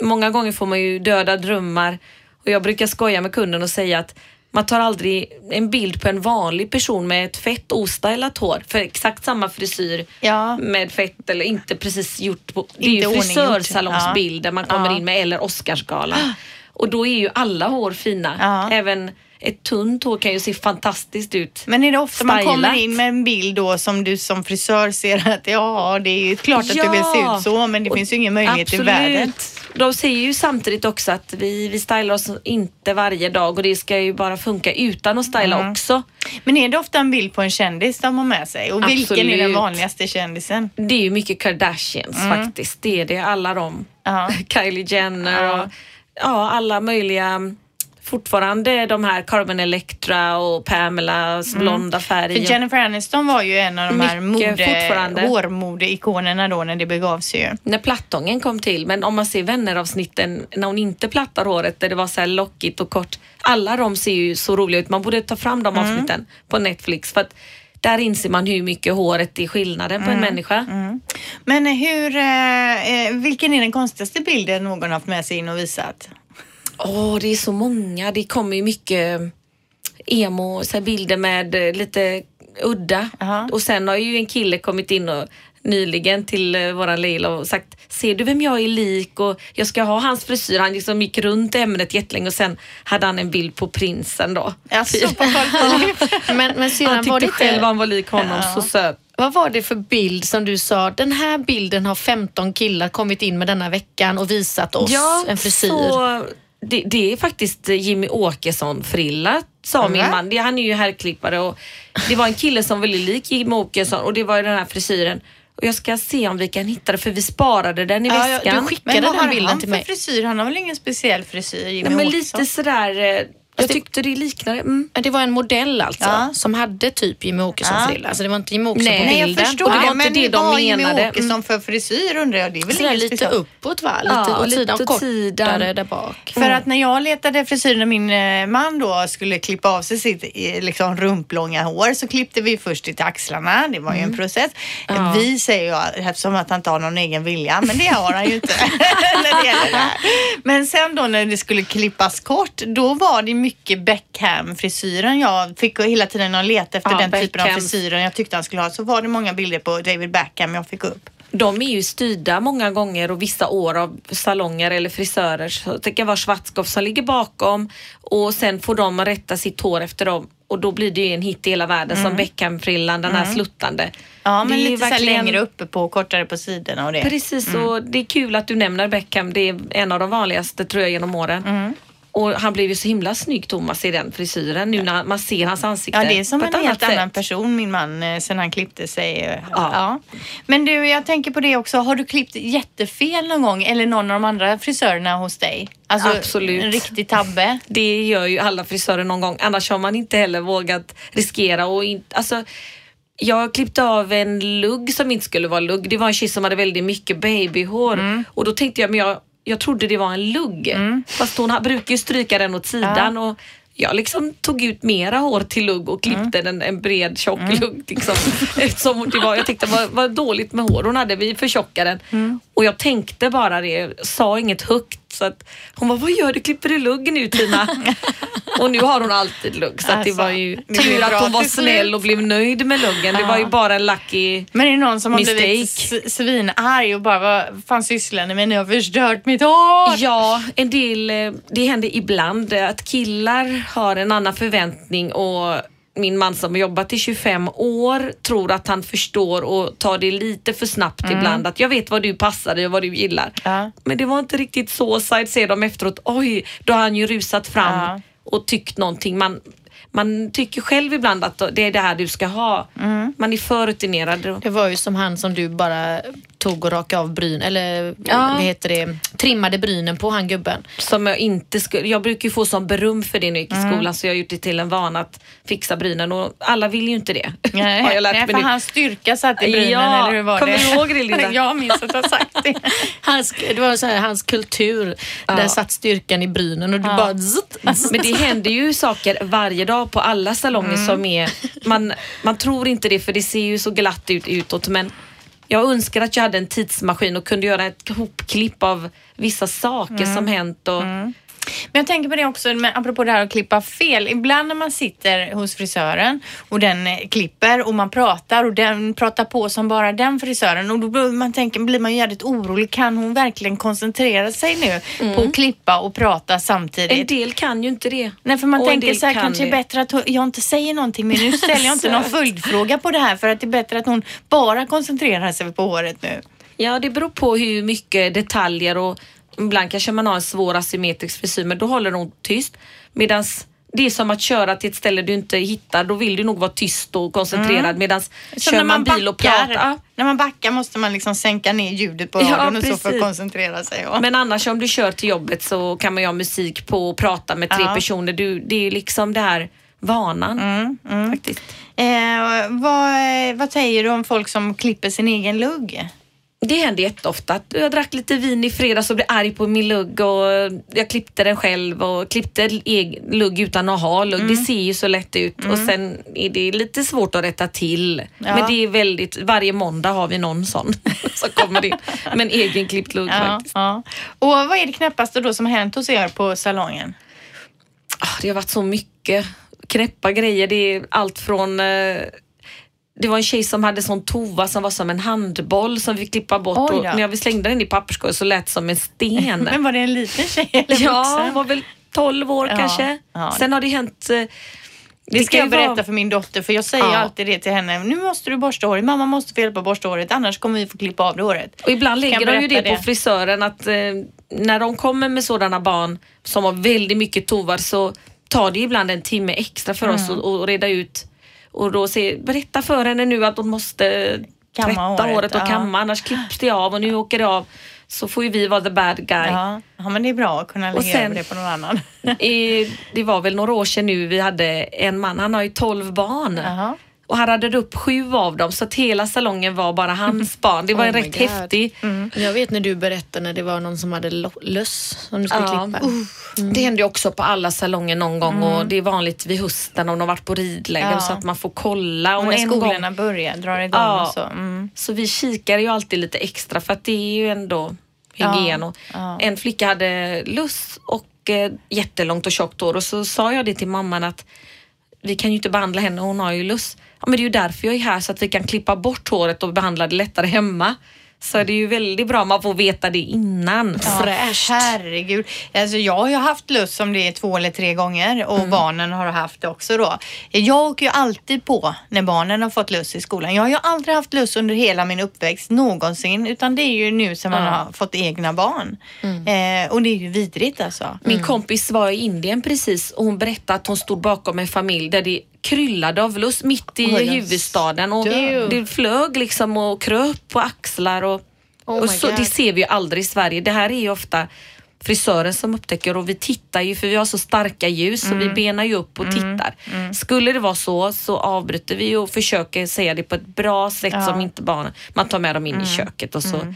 många gånger får man ju döda drömmar och jag brukar skoja med kunden och säga att man tar aldrig en bild på en vanlig person med ett fett ostylat hår för exakt samma frisyr Ja. med fett eller inte precis gjort på. Det är ju ordninggjort. frisörsalongsbilder man kommer Ja. in med eller Oscarsgalan. [gasps] Och då är ju alla hår fina. Ja. Även ett tunt hår kan ju se fantastiskt ut. Men är det ofta man kommer Stylat. in med en bild då som du som frisör ser att ja, det är ju klart att du vill se Ja. ut så men det Och finns ju ingen möjlighet i världen. De säger ju samtidigt också att vi, vi stylar oss inte varje dag och det ska ju bara funka utan att styla Mm. också. Men är det ofta en bild på en kändis de har med sig? Och vilken är den Absolut. vanligaste kändisen? Det är ju mycket Kardashians faktiskt. Det är det. Alla de. Mm. Ja. [laughs] Kylie Jenner Ja. och ja, alla möjliga. Fortfarande de här Carmen Electra och Pamelas blonda färg. Mm. För Jennifer Aniston var ju en av de här mode, hårmodeikonerna då när det begav sig ju. när plattången kom till. Men om man ser vänneravsnitten när hon inte plattar håret där det var så här lockigt och kort. Alla de ser ju så roliga ut. Man borde ta fram de avsnitten på Netflix för att där inser man hur mycket håret är skillnaden på en människa. Men hur, eh, eh, vilken är den konstigaste bilden någon haft med sig in och visat? Åh, det är så många. Det kommer ju mycket emo, så bilder med eh, lite udda. Aha. Och sen har ju en kille kommit in och nyligen till uh, våran Leila och sagt Ser du vem jag är lik? Och jag ska ha hans frisyr. Han liksom gick runt ämnet jättelänge och sen hade han en bild på prinsen då. Alltså på. [laughs] Men, men syrran, Han var det tyckte inte, själv han var lik honom, Ja. så söt. vad var det för bild som du sa, den här bilden har 15 killar kommit in med denna veckan och visat oss en frisyr. Så det, det är faktiskt Jimmy Åkesson-frilla, sa min Va? man. Det, han är ju herrklippare och det var en kille som var väldigt lik Jimmy Åkesson och det var ju den här frisyren. Och jag ska se om vi kan hitta det för vi sparade den i Ja, ja, väskan. du skickade Men vad den har bilden han till för mig. frisyr? Han har väl ingen speciell frisyr? Jimmy Nej, men Åkesson? lite sådär, eh, jag tyckte det liknade. Mm. Ja, Det var en modell alltså Ja. som hade typ Jimmy Åkesson-frilla. Alltså det var inte Jimmy Åkesson Nej. på Nej, bilden. jag förstår Och det var inte men det de vad Jimmy menade. Åkesson Mm. för frisyr undrar jag? Det är väl Sådär lite speciellt? uppåt va? Lite Ja, åt sidan, åt kortare där bak. För att när jag letade frisyr när min eh, man då skulle klippa av sig sitt eh, liksom rumplånga hår så klippte vi först till axlarna. Det var ju en process. Ja. Vi säger jag eftersom att han inte har någon egen vilja, men det har han ju inte [laughs] [laughs] när det gäller det här. Men sen då när det skulle klippas kort, då var det mycket Beckham-frisyren. Jag fick hela tiden leta efter Ja, den typen av frisyren jag tyckte han skulle ha. Så var det många bilder på David Beckham jag fick upp. De är ju styrda många gånger och vissa år av salonger eller frisörer. Så det kan vara Schwarzkopf som ligger bakom och sen får de rätta sitt hår efter dem och då blir det ju en hit i hela världen som Beckham-frillan, den här sluttande. Ja, men lite så verkligen- längre uppe på, kortare på sidorna och det. Precis, och det är kul att du nämner Beckham. Det är en av de vanligaste tror jag genom åren. Och han blev ju så himla snygg Thomas i den frisyren nu när man ser hans ansikte Ja, det är som en helt annan person, min man, eh, sen han klippte sig. eh, Ja. Ja. Men du, jag tänker på det också. Har du klippt jättefel någon gång? Eller någon av de andra frisörerna hos dig? Alltså, Absolut. En riktig tabbe? [laughs] Det gör ju alla frisörer någon gång. Annars har man inte heller vågat riskera och inte, alltså jag klippte av en lugg som inte skulle vara lugg. Det var en tjej som hade väldigt mycket babyhår Mm. och då tänkte jag, men jag, jag trodde det var en lugg. Fast hon brukar ju stryka den åt sidan och jag liksom tog ut mera hår till lugg och klippte Mm. den, en bred tjock lugg. Liksom. [laughs] Eftersom det var, jag tyckte det var, var dåligt med hår. Hon hade, vi förtjockade den. Mm. Och jag tänkte bara det, sa inget högt. Så att hon var vad gör du? Klipper du lugg nu Tina? [laughs] och nu har hon alltid lugg. Så att det Alltså, var ju tur att hon var snäll och blev nöjd med luggen. Det var ju bara en lucky... Men är det någon som har blivit Mistake. svinarg och bara vad fan sysslar ni med? Ni har förstört mitt hår! Ja, en del, eh, det händer ibland att killar har en annan förväntning och min man som har jobbat i 25 år tror att han förstår och tar det lite för snabbt ibland. Att jag vet vad du passar dig och vad du gillar. Ja. Men det var inte riktigt så. Side ser de efteråt, oj, då har han ju rusat fram Ja. och tyckt någonting. Man, man tycker själv ibland att det är det här du ska ha. Man är för rutinerad. Det var ju som han som du bara tog och rakade av bryn, eller Ja. vad heter det, trimmade brynen på han gubben. Som jag inte skulle, jag brukar ju få sån beröm för det när jag gick i Mm. skolan så jag har gjort det till en vana att fixa brynen och alla vill ju inte det. [laughs] Nej, har jag lärt nej, för hans styrka satt i brynen, Ja, eller hur var kommer det? du ihåg det, Linda? [laughs] jag minns att jag sagt det. [laughs] Hans, det var så här, hans kultur, där satt styrkan i brynen och du bara zzzt, zzzt. Men det händer ju saker varje dag på alla salonger Mm. som är, man, man tror inte det för det ser ju så glatt ut utåt men jag önskar att jag hade en tidsmaskin och kunde göra ett hopklipp av vissa saker Mm. som hänt. Och, Men jag tänker på det också, men apropå det här att klippa fel. Ibland när man sitter hos frisören och den eh, klipper och man pratar och den pratar på som bara den frisören och då blir man, tänker, blir man ju jävligt orolig. Kan hon verkligen koncentrera sig nu på att klippa och prata En samtidigt? del kan ju inte det. Nej, för man Och en tänker så här, kan kanske är det. bättre att jag inte säger någonting men nu [laughs] ställer jag inte någon följdfråga på det här för att det är bättre att hon bara koncentrerar sig på håret nu. Ja, det beror på hur mycket detaljer och ibland kanske man har en svår asymmetrisk frisyr men då håller hon tyst. Medan det är som att köra till ett ställe du inte hittar, då vill du nog vara tyst och koncentrerad Mm. medan kör man bil och pratar. När man backar måste man liksom sänka ner ljudet på Ja, radion och så för att koncentrera sig. Ja. Men annars om du kör till jobbet så kan man ju ha musik på och prata med tre Ja. personer. Du, det är liksom det här vanan. Mm, Faktiskt. Eh, vad, vad säger du om folk som klipper sin egen lugg? Det händer jätteofta jag drack lite vin i fredags och blev arg på min lugg och jag klippte den själv och klippte egen lugg utan att ha lugg. Mm. Det ser ju så lätt ut och sen är det lite svårt att rätta till. Ja. Men det är väldigt, varje måndag har vi någon sån [laughs] som kommer in med en egenklippt lugg Ja, faktiskt. ja. Och vad är det knäppaste då som hänt hos er på salongen? Ah, Det har varit så mycket knäppa grejer. Det är allt från eh, det var en tjej som hade sån tova som var som en handboll som vi klippa bort Oj och när vi slängde den i papperskorgen så lät det som en sten. [laughs] Men var det en liten tjej eller ja, hon var väl 12 år Ja, kanske. ja. Sen har det hänt eh, Det ska jag berätta vara- för min dotter för jag säger Ja. alltid det till henne. Nu måste du borsta håret. Mamma måste få hjälpa borsta håret annars kommer vi få klippa av det håret. Och ibland lägger de ju det, berätta på frisören att eh, när de kommer med sådana barn som har väldigt mycket tovar så tar det ibland en timme extra för oss Mm. att att reda ut och då säger, berätta för henne nu att hon måste Kamma tvätta håret, håret, och ja. kamma annars klipps det av och nu åker det av. Så får ju vi vara the bad guy. Ja, ja men det är bra att kunna lägga över det på någon annan. I, det var väl några år sedan nu vi hade en man, han har ju 12 barn. Jaha. Och han radade upp sju av dem så att hela salongen var bara hans [laughs] barn. Det var Oh rätt God. häftig. Jag vet när du berättade när det var någon som hade löss som du skulle Ja. klippa. Det händer också på alla salonger någon gång och det är vanligt vid hösten om de varit på ridläger Ja. så att man får kolla. Och Och när skolorna gång, börjar, drar igång Ja. och så. Mm. så vi kikar ju alltid lite extra för att det är ju ändå hygien. Och. En flicka hade luss och eh, jättelångt och tjockt hår och så sa jag det till mamman att vi kan ju inte behandla henne, hon har ju luss. Ja men det är ju därför jag är här så att vi kan klippa bort håret och behandla det lättare hemma. Så det är ju väldigt bra om man får veta det innan. Fräscht. Herregud. Alltså jag har ju haft lust som det är två eller tre gånger och barnen har haft det också då. Jag åker ju alltid på när barnen har fått lust i skolan. Jag har ju aldrig haft lust under hela min uppväxt någonsin utan det är ju nu som man har fått egna barn. Eh, och det är ju vidrigt alltså. Min kompis var i Indien precis och hon berättade att hon stod bakom en familj där det kryllade av luss mitt i jag huvudstaden. Och dör. det flög liksom och kröp på axlar och, Oh och så, det ser vi ju aldrig i Sverige. Det här är ju ofta frisören som upptäcker och vi tittar ju för vi har så starka ljus så vi benar ju upp och tittar. Skulle det vara så så avbryter vi och försöker säga det på ett bra sätt som inte barnen, man tar med dem in i köket och så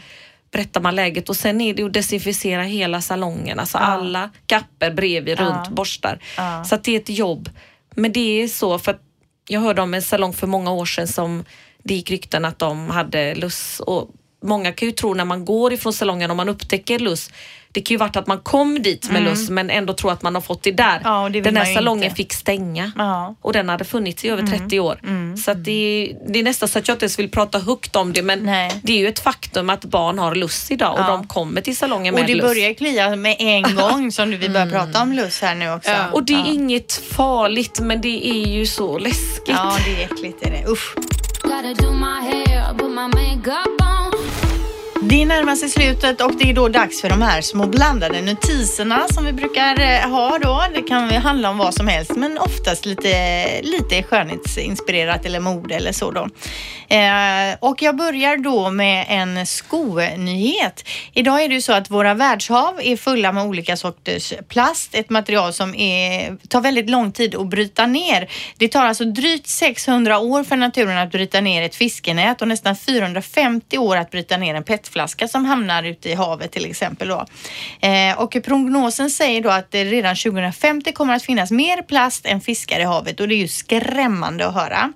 berättar man läget. Och sen är det att desinficera hela salongen, alltså alla kapper bredvid, runt, borstar. Så att det är ett jobb. Men det är så för att jag hörde om en salong för många år sedan som det gick rykten att de hade luss och många kan ju tro när man går ifrån salongen och man upptäcker luss det kan ju varit att man kom dit med luss men ändå tror att man har fått det där. Mm. Ja, och det den här salongen inte. fick stänga Ja. Mm. och den hade funnits i över 30 år. Så att det, det är nästan så att jag inte ens vill prata högt om det men Nej. det är ju ett faktum att barn har lust idag och Ja. de kommer till salongen Och med det lust. börjar klia med en [laughs] gång som du- vi börjar prata om lust här nu också. Och det är ja. inget farligt men det är ju så läskigt. Ja, det är äckligt. Är det. Usch. Det närmar sig slutet och det är då dags för de här små blandade notiserna som vi brukar eh, ha då. Det kan handla om vad som helst men oftast lite, lite skönhetsinspirerat eller mode eller så då. Eh, och jag börjar då med en skonyhet. Idag är det ju så att våra världshav är fulla med olika sorters plast, ett material som är, tar väldigt lång tid att bryta ner. Det tar alltså drygt 600 år för naturen att bryta ner ett fiskenät och nästan 450 år att bryta ner en petflaska som hamnar ute i havet till exempel. Då. Eh, och prognosen säger då att det redan 2050 kommer att finnas mer plast än fiskar i havet och det är ju skrämmande att höra.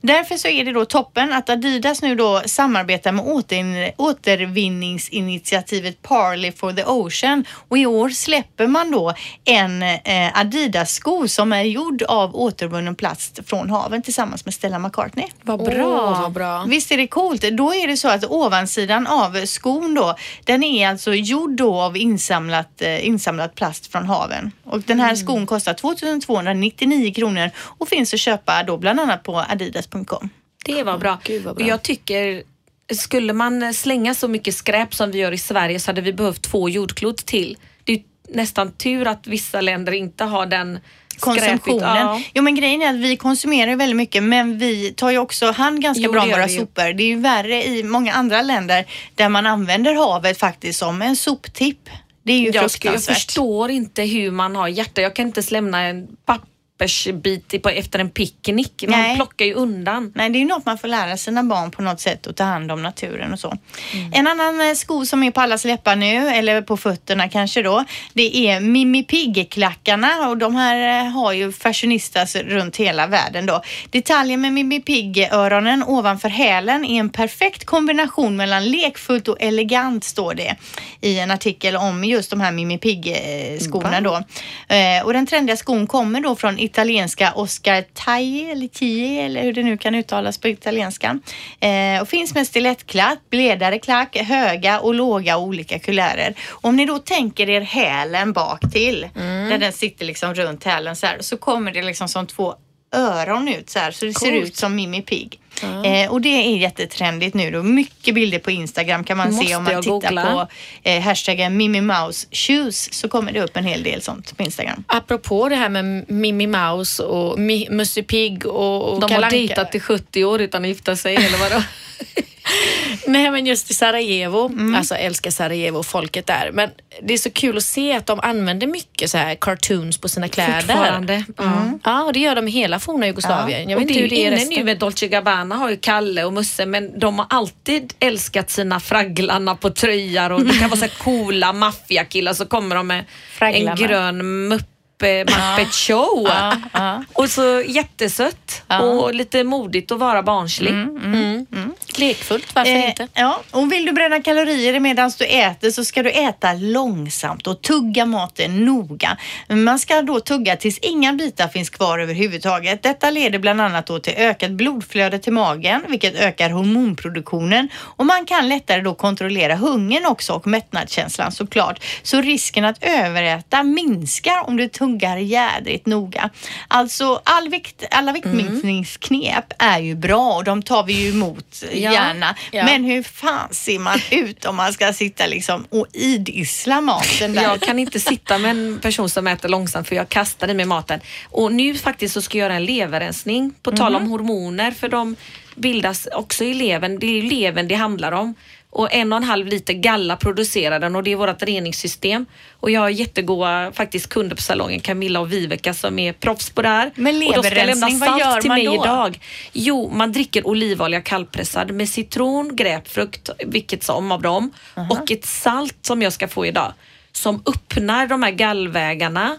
Därför så är det då toppen att Adidas nu då samarbetar med åter, återvinningsinitiativet Parley for the Ocean och i år släpper man då en eh, Adidas-sko som är gjord av återvunnen plast från haven tillsammans med Stella McCartney. Vad bra. vad bra. Visst är det coolt? Då är det så att ovansidan av skon då, den är alltså gjord då av insamlat, eh, insamlat plast från haven. Och den här skon kostar 2299 kronor och finns att köpa då bland annat på adidas.com. Det var bra. Gud, vad bra. Jag tycker, skulle man slänga så mycket skräp som vi gör i Sverige så hade vi behövt två jordklot till. Det är nästan tur att vissa länder inte har den Konsumtionen. Ja. Jo men grejen är att vi konsumerar väldigt mycket men vi tar ju också hand ganska Jo, bra om våra vi sopor. Det är ju värre i många andra länder där man använder havet faktiskt som en soptipp. Det är ju Jag, jag fruktansvärt. förstår inte hur man har hjärta. Jag kan inte ens lämna en pappersbit efter en picknick. Man Nej. plockar ju undan. Nej, det är ju något man får lära sina barn på något sätt att ta hand om naturen och så. Mm. En annan eh, sko som är på allas läppar nu, eller på fötterna kanske då, det är Mimi Pigg-klackarna och de här eh, har ju fashionistas runt hela världen då. Detaljen med Mimi Pigg-öronen ovanför hälen är en perfekt kombination mellan lekfullt och elegant står det i en artikel om just de här Mimi Pigg-skorna då. Eh, Och den trendiga skon kommer då från italienska Oscar Taille eller Tie eller hur det nu kan uttalas på italienska. Eh, och finns med stilettklack, bredare klack, höga och låga och olika kulärer. Om ni då tänker er hälen bak till där den sitter liksom runt hälen så här så kommer det liksom som två öron ut så här så det ser Coolt. ut som Mimi Pigg. Eh, och det är jättetrendigt nu då. Mycket bilder på Instagram kan man se Måste om man tittar googla. på eh, hashtaggen Mimi Mouse Shoes så kommer det upp en hel del sånt på Instagram. Apropå det här med Mimmi Mouse och Mi- Musse Pigg och, och De Kalle har dejtat i 70 år utan att gifta sig eller vadå? [laughs] Nej men just i Sarajevo, Mm. alltså älskar Sarajevo och folket där. Men det är så kul att se att de använder mycket så här cartoons på sina kläder. Fortfarande. Ja. Ja, och det gör de i hela forna Jugoslavien. Jag och vet det inte hur det är inne nu med Dolce Gabbana har ju Kalle och Musse men de har alltid älskat sina fragglarna på tröjor och det kan vara så här coola maffiakillar så kommer de med Fragglarna. en grön muppe Muppet show. Och så jättesött och lite modigt att vara barnslig. Mm. Lekfullt, varför Eh, inte? Ja, och vill du bränna kalorier medan du äter så ska du äta långsamt och tugga maten noga. Man ska då tugga tills inga bitar finns kvar överhuvudtaget. Detta leder bland annat då till ökat blodflöde till magen, vilket ökar hormonproduktionen och man kan lättare då kontrollera hungern också och mättnadskänslan såklart. Så risken att överäta minskar om du tuggar jädrigt noga. Alltså all vikt, alla viktminskningsknep är ju bra och de tar vi ju emot Ja, gärna. ja. Men hur fan ser man ut om man ska sitta liksom och idissla maten där? Jag kan inte sitta med en person som äter långsamt för jag kastar i mig maten. Och nu faktiskt så ska jag göra en leverrensning på tal Mhm. om hormoner för de bildas också i levern. Det är ju levern det handlar om. Och en och en halv liter galla producerar den och det är vårt reningssystem. Och jag har jättegoda faktiskt kunder på salongen, Camilla och Viveka som är proffs på det här. Men leverrensning, vad gör till man mig då? idag. Jo, man dricker olivolja kallpressad med citron, grapefrukt, vilket som av dem och ett salt som jag ska få idag som öppnar de här gallvägarna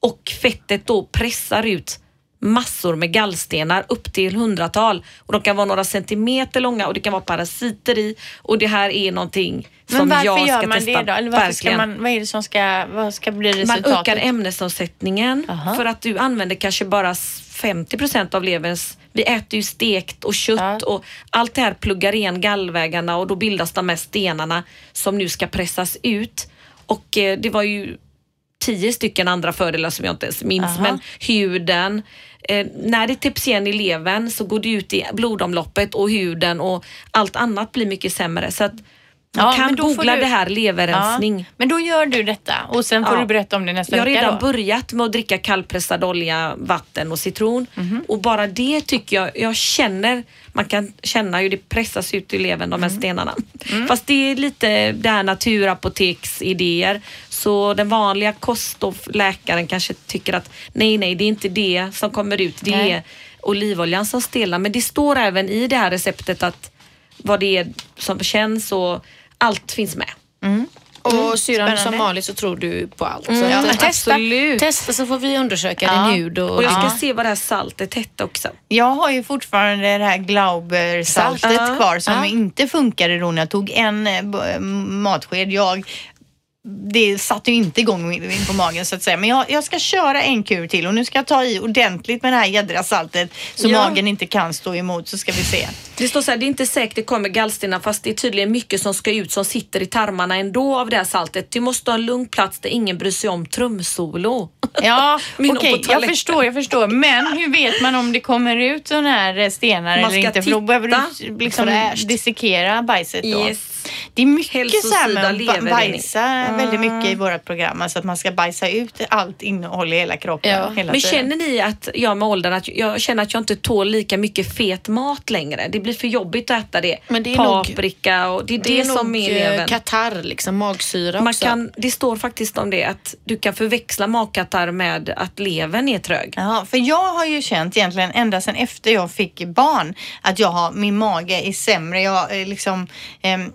och fettet då pressar ut massor med gallstenar upp till hundratal och de kan vara några centimeter långa och det kan vara parasiter i och det här är någonting Men som varför jag ska gör man testa. det då? Eller varför ska man, vad är det som ska, vad ska bli Man resultatet? ökar ämnesomsättningen Aha. för att du använder kanske bara 50 procent av leverns. Vi äter ju stekt och kött Ja. och allt det här pluggar igen gallvägarna och då bildas de här stenarna som nu ska pressas ut. Och eh, det var ju tio stycken andra fördelar som jag inte ens minns. Aha. Men huden, eh, när det täpps igen i levern så går det ut i blodomloppet och huden och allt annat blir mycket sämre. Så att Man Ja, kan googla du- det här leverrensning. Ja, men då gör du detta och sen får Ja. du berätta om det nästa Jag har vecka redan då. börjat med att dricka kallpressad olja, vatten och citron. Mhm. Och bara det tycker jag, jag känner, man kan känna hur det pressas ut i levern de här Mm. stenarna. Fast det är lite det här naturapoteksidéer. Så den vanliga kost och läkaren kanske tycker att nej, nej, det är inte det som kommer ut. Det Nej. är olivoljan som stelnar. Men det står även i det här receptet att vad det är som känns och allt finns med. Och syrran som vanligt så tror du på allt. Mm, så ja, testa, absolut. testa så får vi undersöka Ja. din hud. Och, Och jag ska Ja. se vad det här saltet hette också. Jag har ju fortfarande det här Glauber-saltet Ja. kvar som Ja. inte funkade då när jag tog en eh, matsked. Jag, det satte ju inte igång in på magen så att säga. Men jag, jag ska köra en kur till och nu ska jag ta i ordentligt med det här jädra saltet så Ja. magen inte kan stå emot så ska vi se. Det står så här, det är inte säkert det kommer gallstenar fast det är tydligen mycket som ska ut som sitter i tarmarna ändå av det här saltet. Du måste ha en lugn plats där ingen bryr sig om trumsolo. Ja, [laughs] okej, på jag förstår, jag förstår. Men hur vet man om det kommer ut sådana här eh, stenar Man eller inte? För då titta. behöver du liksom Fräscht. dissekera bajset då. Yes. Det är mycket så här med att bajsa väldigt mycket i vårt program. Alltså att man ska bajsa ut allt innehåll i hela kroppen. Ja, hela Men tiden. känner ni att jag med åldern att jag känner att jag inte tål lika mycket fet mat längre? Det blir för jobbigt att äta det. Men det är nog- Paprika och det är det, det är som är eh, levern. katarr, liksom magsyra Man också. kan, det står faktiskt om det att du kan förväxla magkatarr med att levern är trög. Ja, för jag har ju känt egentligen ända sedan efter jag fick barn att jag har, min mage är sämre. Jag eh, liksom ehm,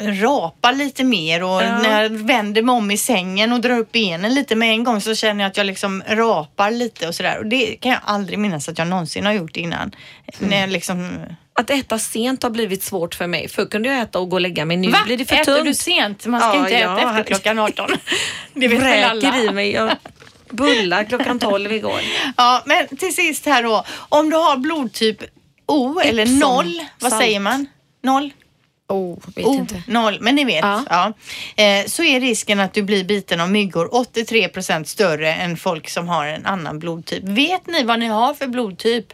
rapar lite mer och Ja. när jag vänder mig om i sängen och drar upp benen lite med en gång så känner jag att jag liksom rapar lite och sådär. Och det kan jag aldrig minnas att jag någonsin har gjort innan. När jag liksom... Att äta sent har blivit svårt för mig. Förr kunde jag äta och gå och lägga mig. Nu Va? blir det för Äter tunt. du sent? Man ska Ja, inte äta ja. efter klockan 18. [laughs] Det vet väl alla. i mig. Jag bullar klockan 12 igår. [laughs] Ja, men till sist här då. Om du har blodtyp O eller Epsom noll, vad salt. säger man? Noll? Oh, vet O, inte. noll, men ni vet. Ja. Ja. Eh, så är risken att du blir biten av myggor 83 procent större än folk som har en annan blodtyp. Vet ni vad ni har för blodtyp?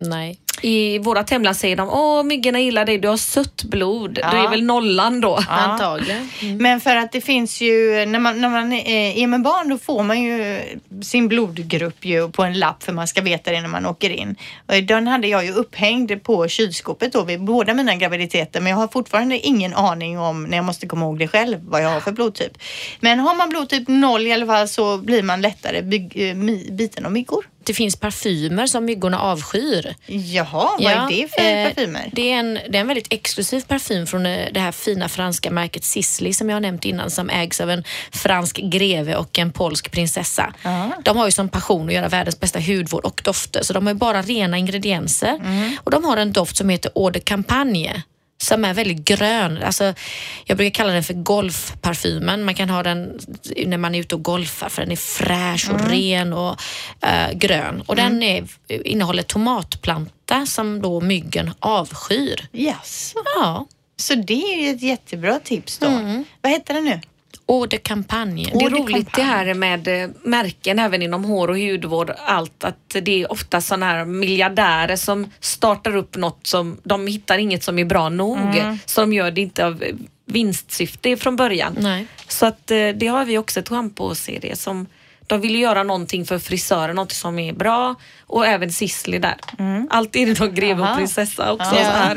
Nej. I vårat hemland säger de åh myggorna gillar dig, du har sött blod. Ja. Det är väl nollan då. Antagligen. Men för att det finns ju, när man, när man är med barn då får man ju sin blodgrupp ju på en lapp för man ska veta det när man åker in. Och den hade jag ju upphängd på kylskåpet då vid båda mina graviditeter men jag har fortfarande ingen aning om när jag måste komma ihåg det själv vad jag har för blodtyp. Men har man blodtyp 0 i alla fall så blir man lättare eh, biten av myggor. Det finns parfymer som myggorna avskyr. Jaha, vad är det för eh, parfymer? Det är, en, det är en väldigt exklusiv parfym från eh, det här fina franska märket Sisley som jag har nämnt innan som ägs av en fransk greve och en polsk prinsessa. De har ju som passion att göra världens bästa hudvård och dofter så de har ju bara rena ingredienser. Mm. Och de har en doft som heter Eau de Campagne som är väldigt grön. Alltså, jag brukar kalla den för golfparfymen. Man kan ha den när man är ute och golfar för den är fräsch och ren och eh, grön. Och den är, innehåller tomatplanta som då myggen avskyr. Jaså, Ja, så det är ju ett jättebra tips då. Vad heter det nu? Campagne. Det är roligt det här med eh, märken även inom hår och hudvård. Allt att det är ofta sådana här miljardärer som startar upp något som de hittar inget som är bra nog. Så de gör det inte av eh, vinstsyfte från början. Nej. Så att eh, det har vi också ett schampo-serie som de vill göra någonting för frisörer, något som är bra och även Sisley där. Allt är det då greve och prinsessa också. Ja.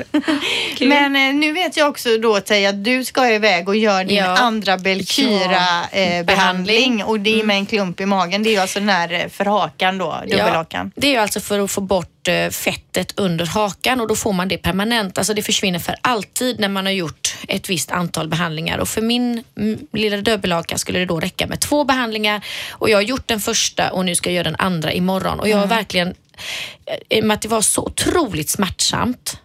[laughs] Men eh, nu vet jag också då Teija att du ska iväg och göra din Ja. andra Belkyra-behandling och det är med en klump i magen. Det är alltså den här eh, för hakan då, dubbelhakan. det är alltså för att få bort eh, fettet under hakan och då får man det permanent. Alltså det försvinner för alltid när man har gjort ett visst antal behandlingar. Och för min mm, lilla dubbelhaka skulle det då räcka med två behandlingar och jag har gjort den första och nu ska jag göra den andra imorgon. Och jag har verkligen, eh, i och med att det var så otroligt smärtsamt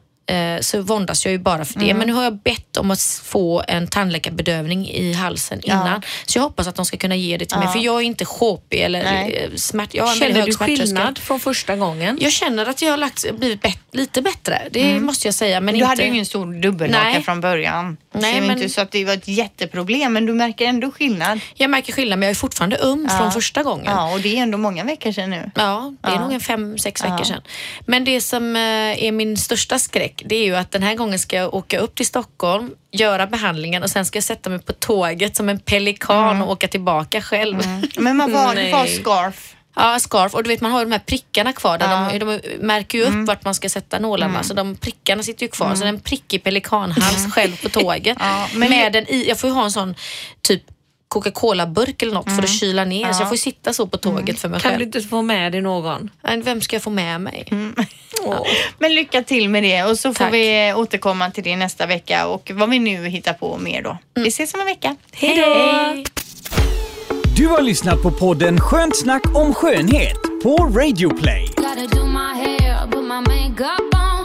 så våndas jag ju bara för det. Men nu har jag bett om att få en tandläkarbedövning i halsen innan. Så jag hoppas att de ska kunna ge det till mig. För jag är inte sjåpig eller Nej. eh, smärt... Jag har en Känner du skillnad från första gången? Jag känner att jag har lagt, blivit bättre lite bättre. Det måste jag säga. Men du inte... hade ju ingen stor dubbelhaka från början. Nej, Nej, men- inte så att det var ett jätteproblem, men du märker ändå skillnad. Jag märker skillnad men jag är fortfarande öm från första gången. Ja, och det är ändå många veckor sedan nu. Ja, det är Ja. nog en fem, sex Ja. veckor sedan. Men det som eh, är min största skräck, det är ju att den här gången ska jag åka upp till Stockholm, göra behandlingen och sen ska jag sätta mig på tåget som en pelikan Mm. och åka tillbaka själv. Men man får, du får ha Nej. scarf. Ja, scarf. Och du vet man har ju de här prickarna kvar. Där Ja. Mm. de, de märker ju upp vart man ska sätta nålarna. Så de prickarna sitter ju kvar. Så en prickig pelikanhals själv på tåget. [laughs] Ja, men- med en jag får ju ha en sån typ Coca-Cola-burk eller något för att kyla ner. Så jag får sitta så på tåget för mig Kan själv. du inte få med dig någon? Vem ska jag få med mig? [laughs] Åh. Men lycka till med det och så får Tack. vi återkomma till det nästa vecka och vad vi nu hittar på mer då. Vi ses om en vecka. Hej då! Du har lyssnat på podden Skönt snack om skönhet på Radio Play. Gotta do my hair, put my makeup on.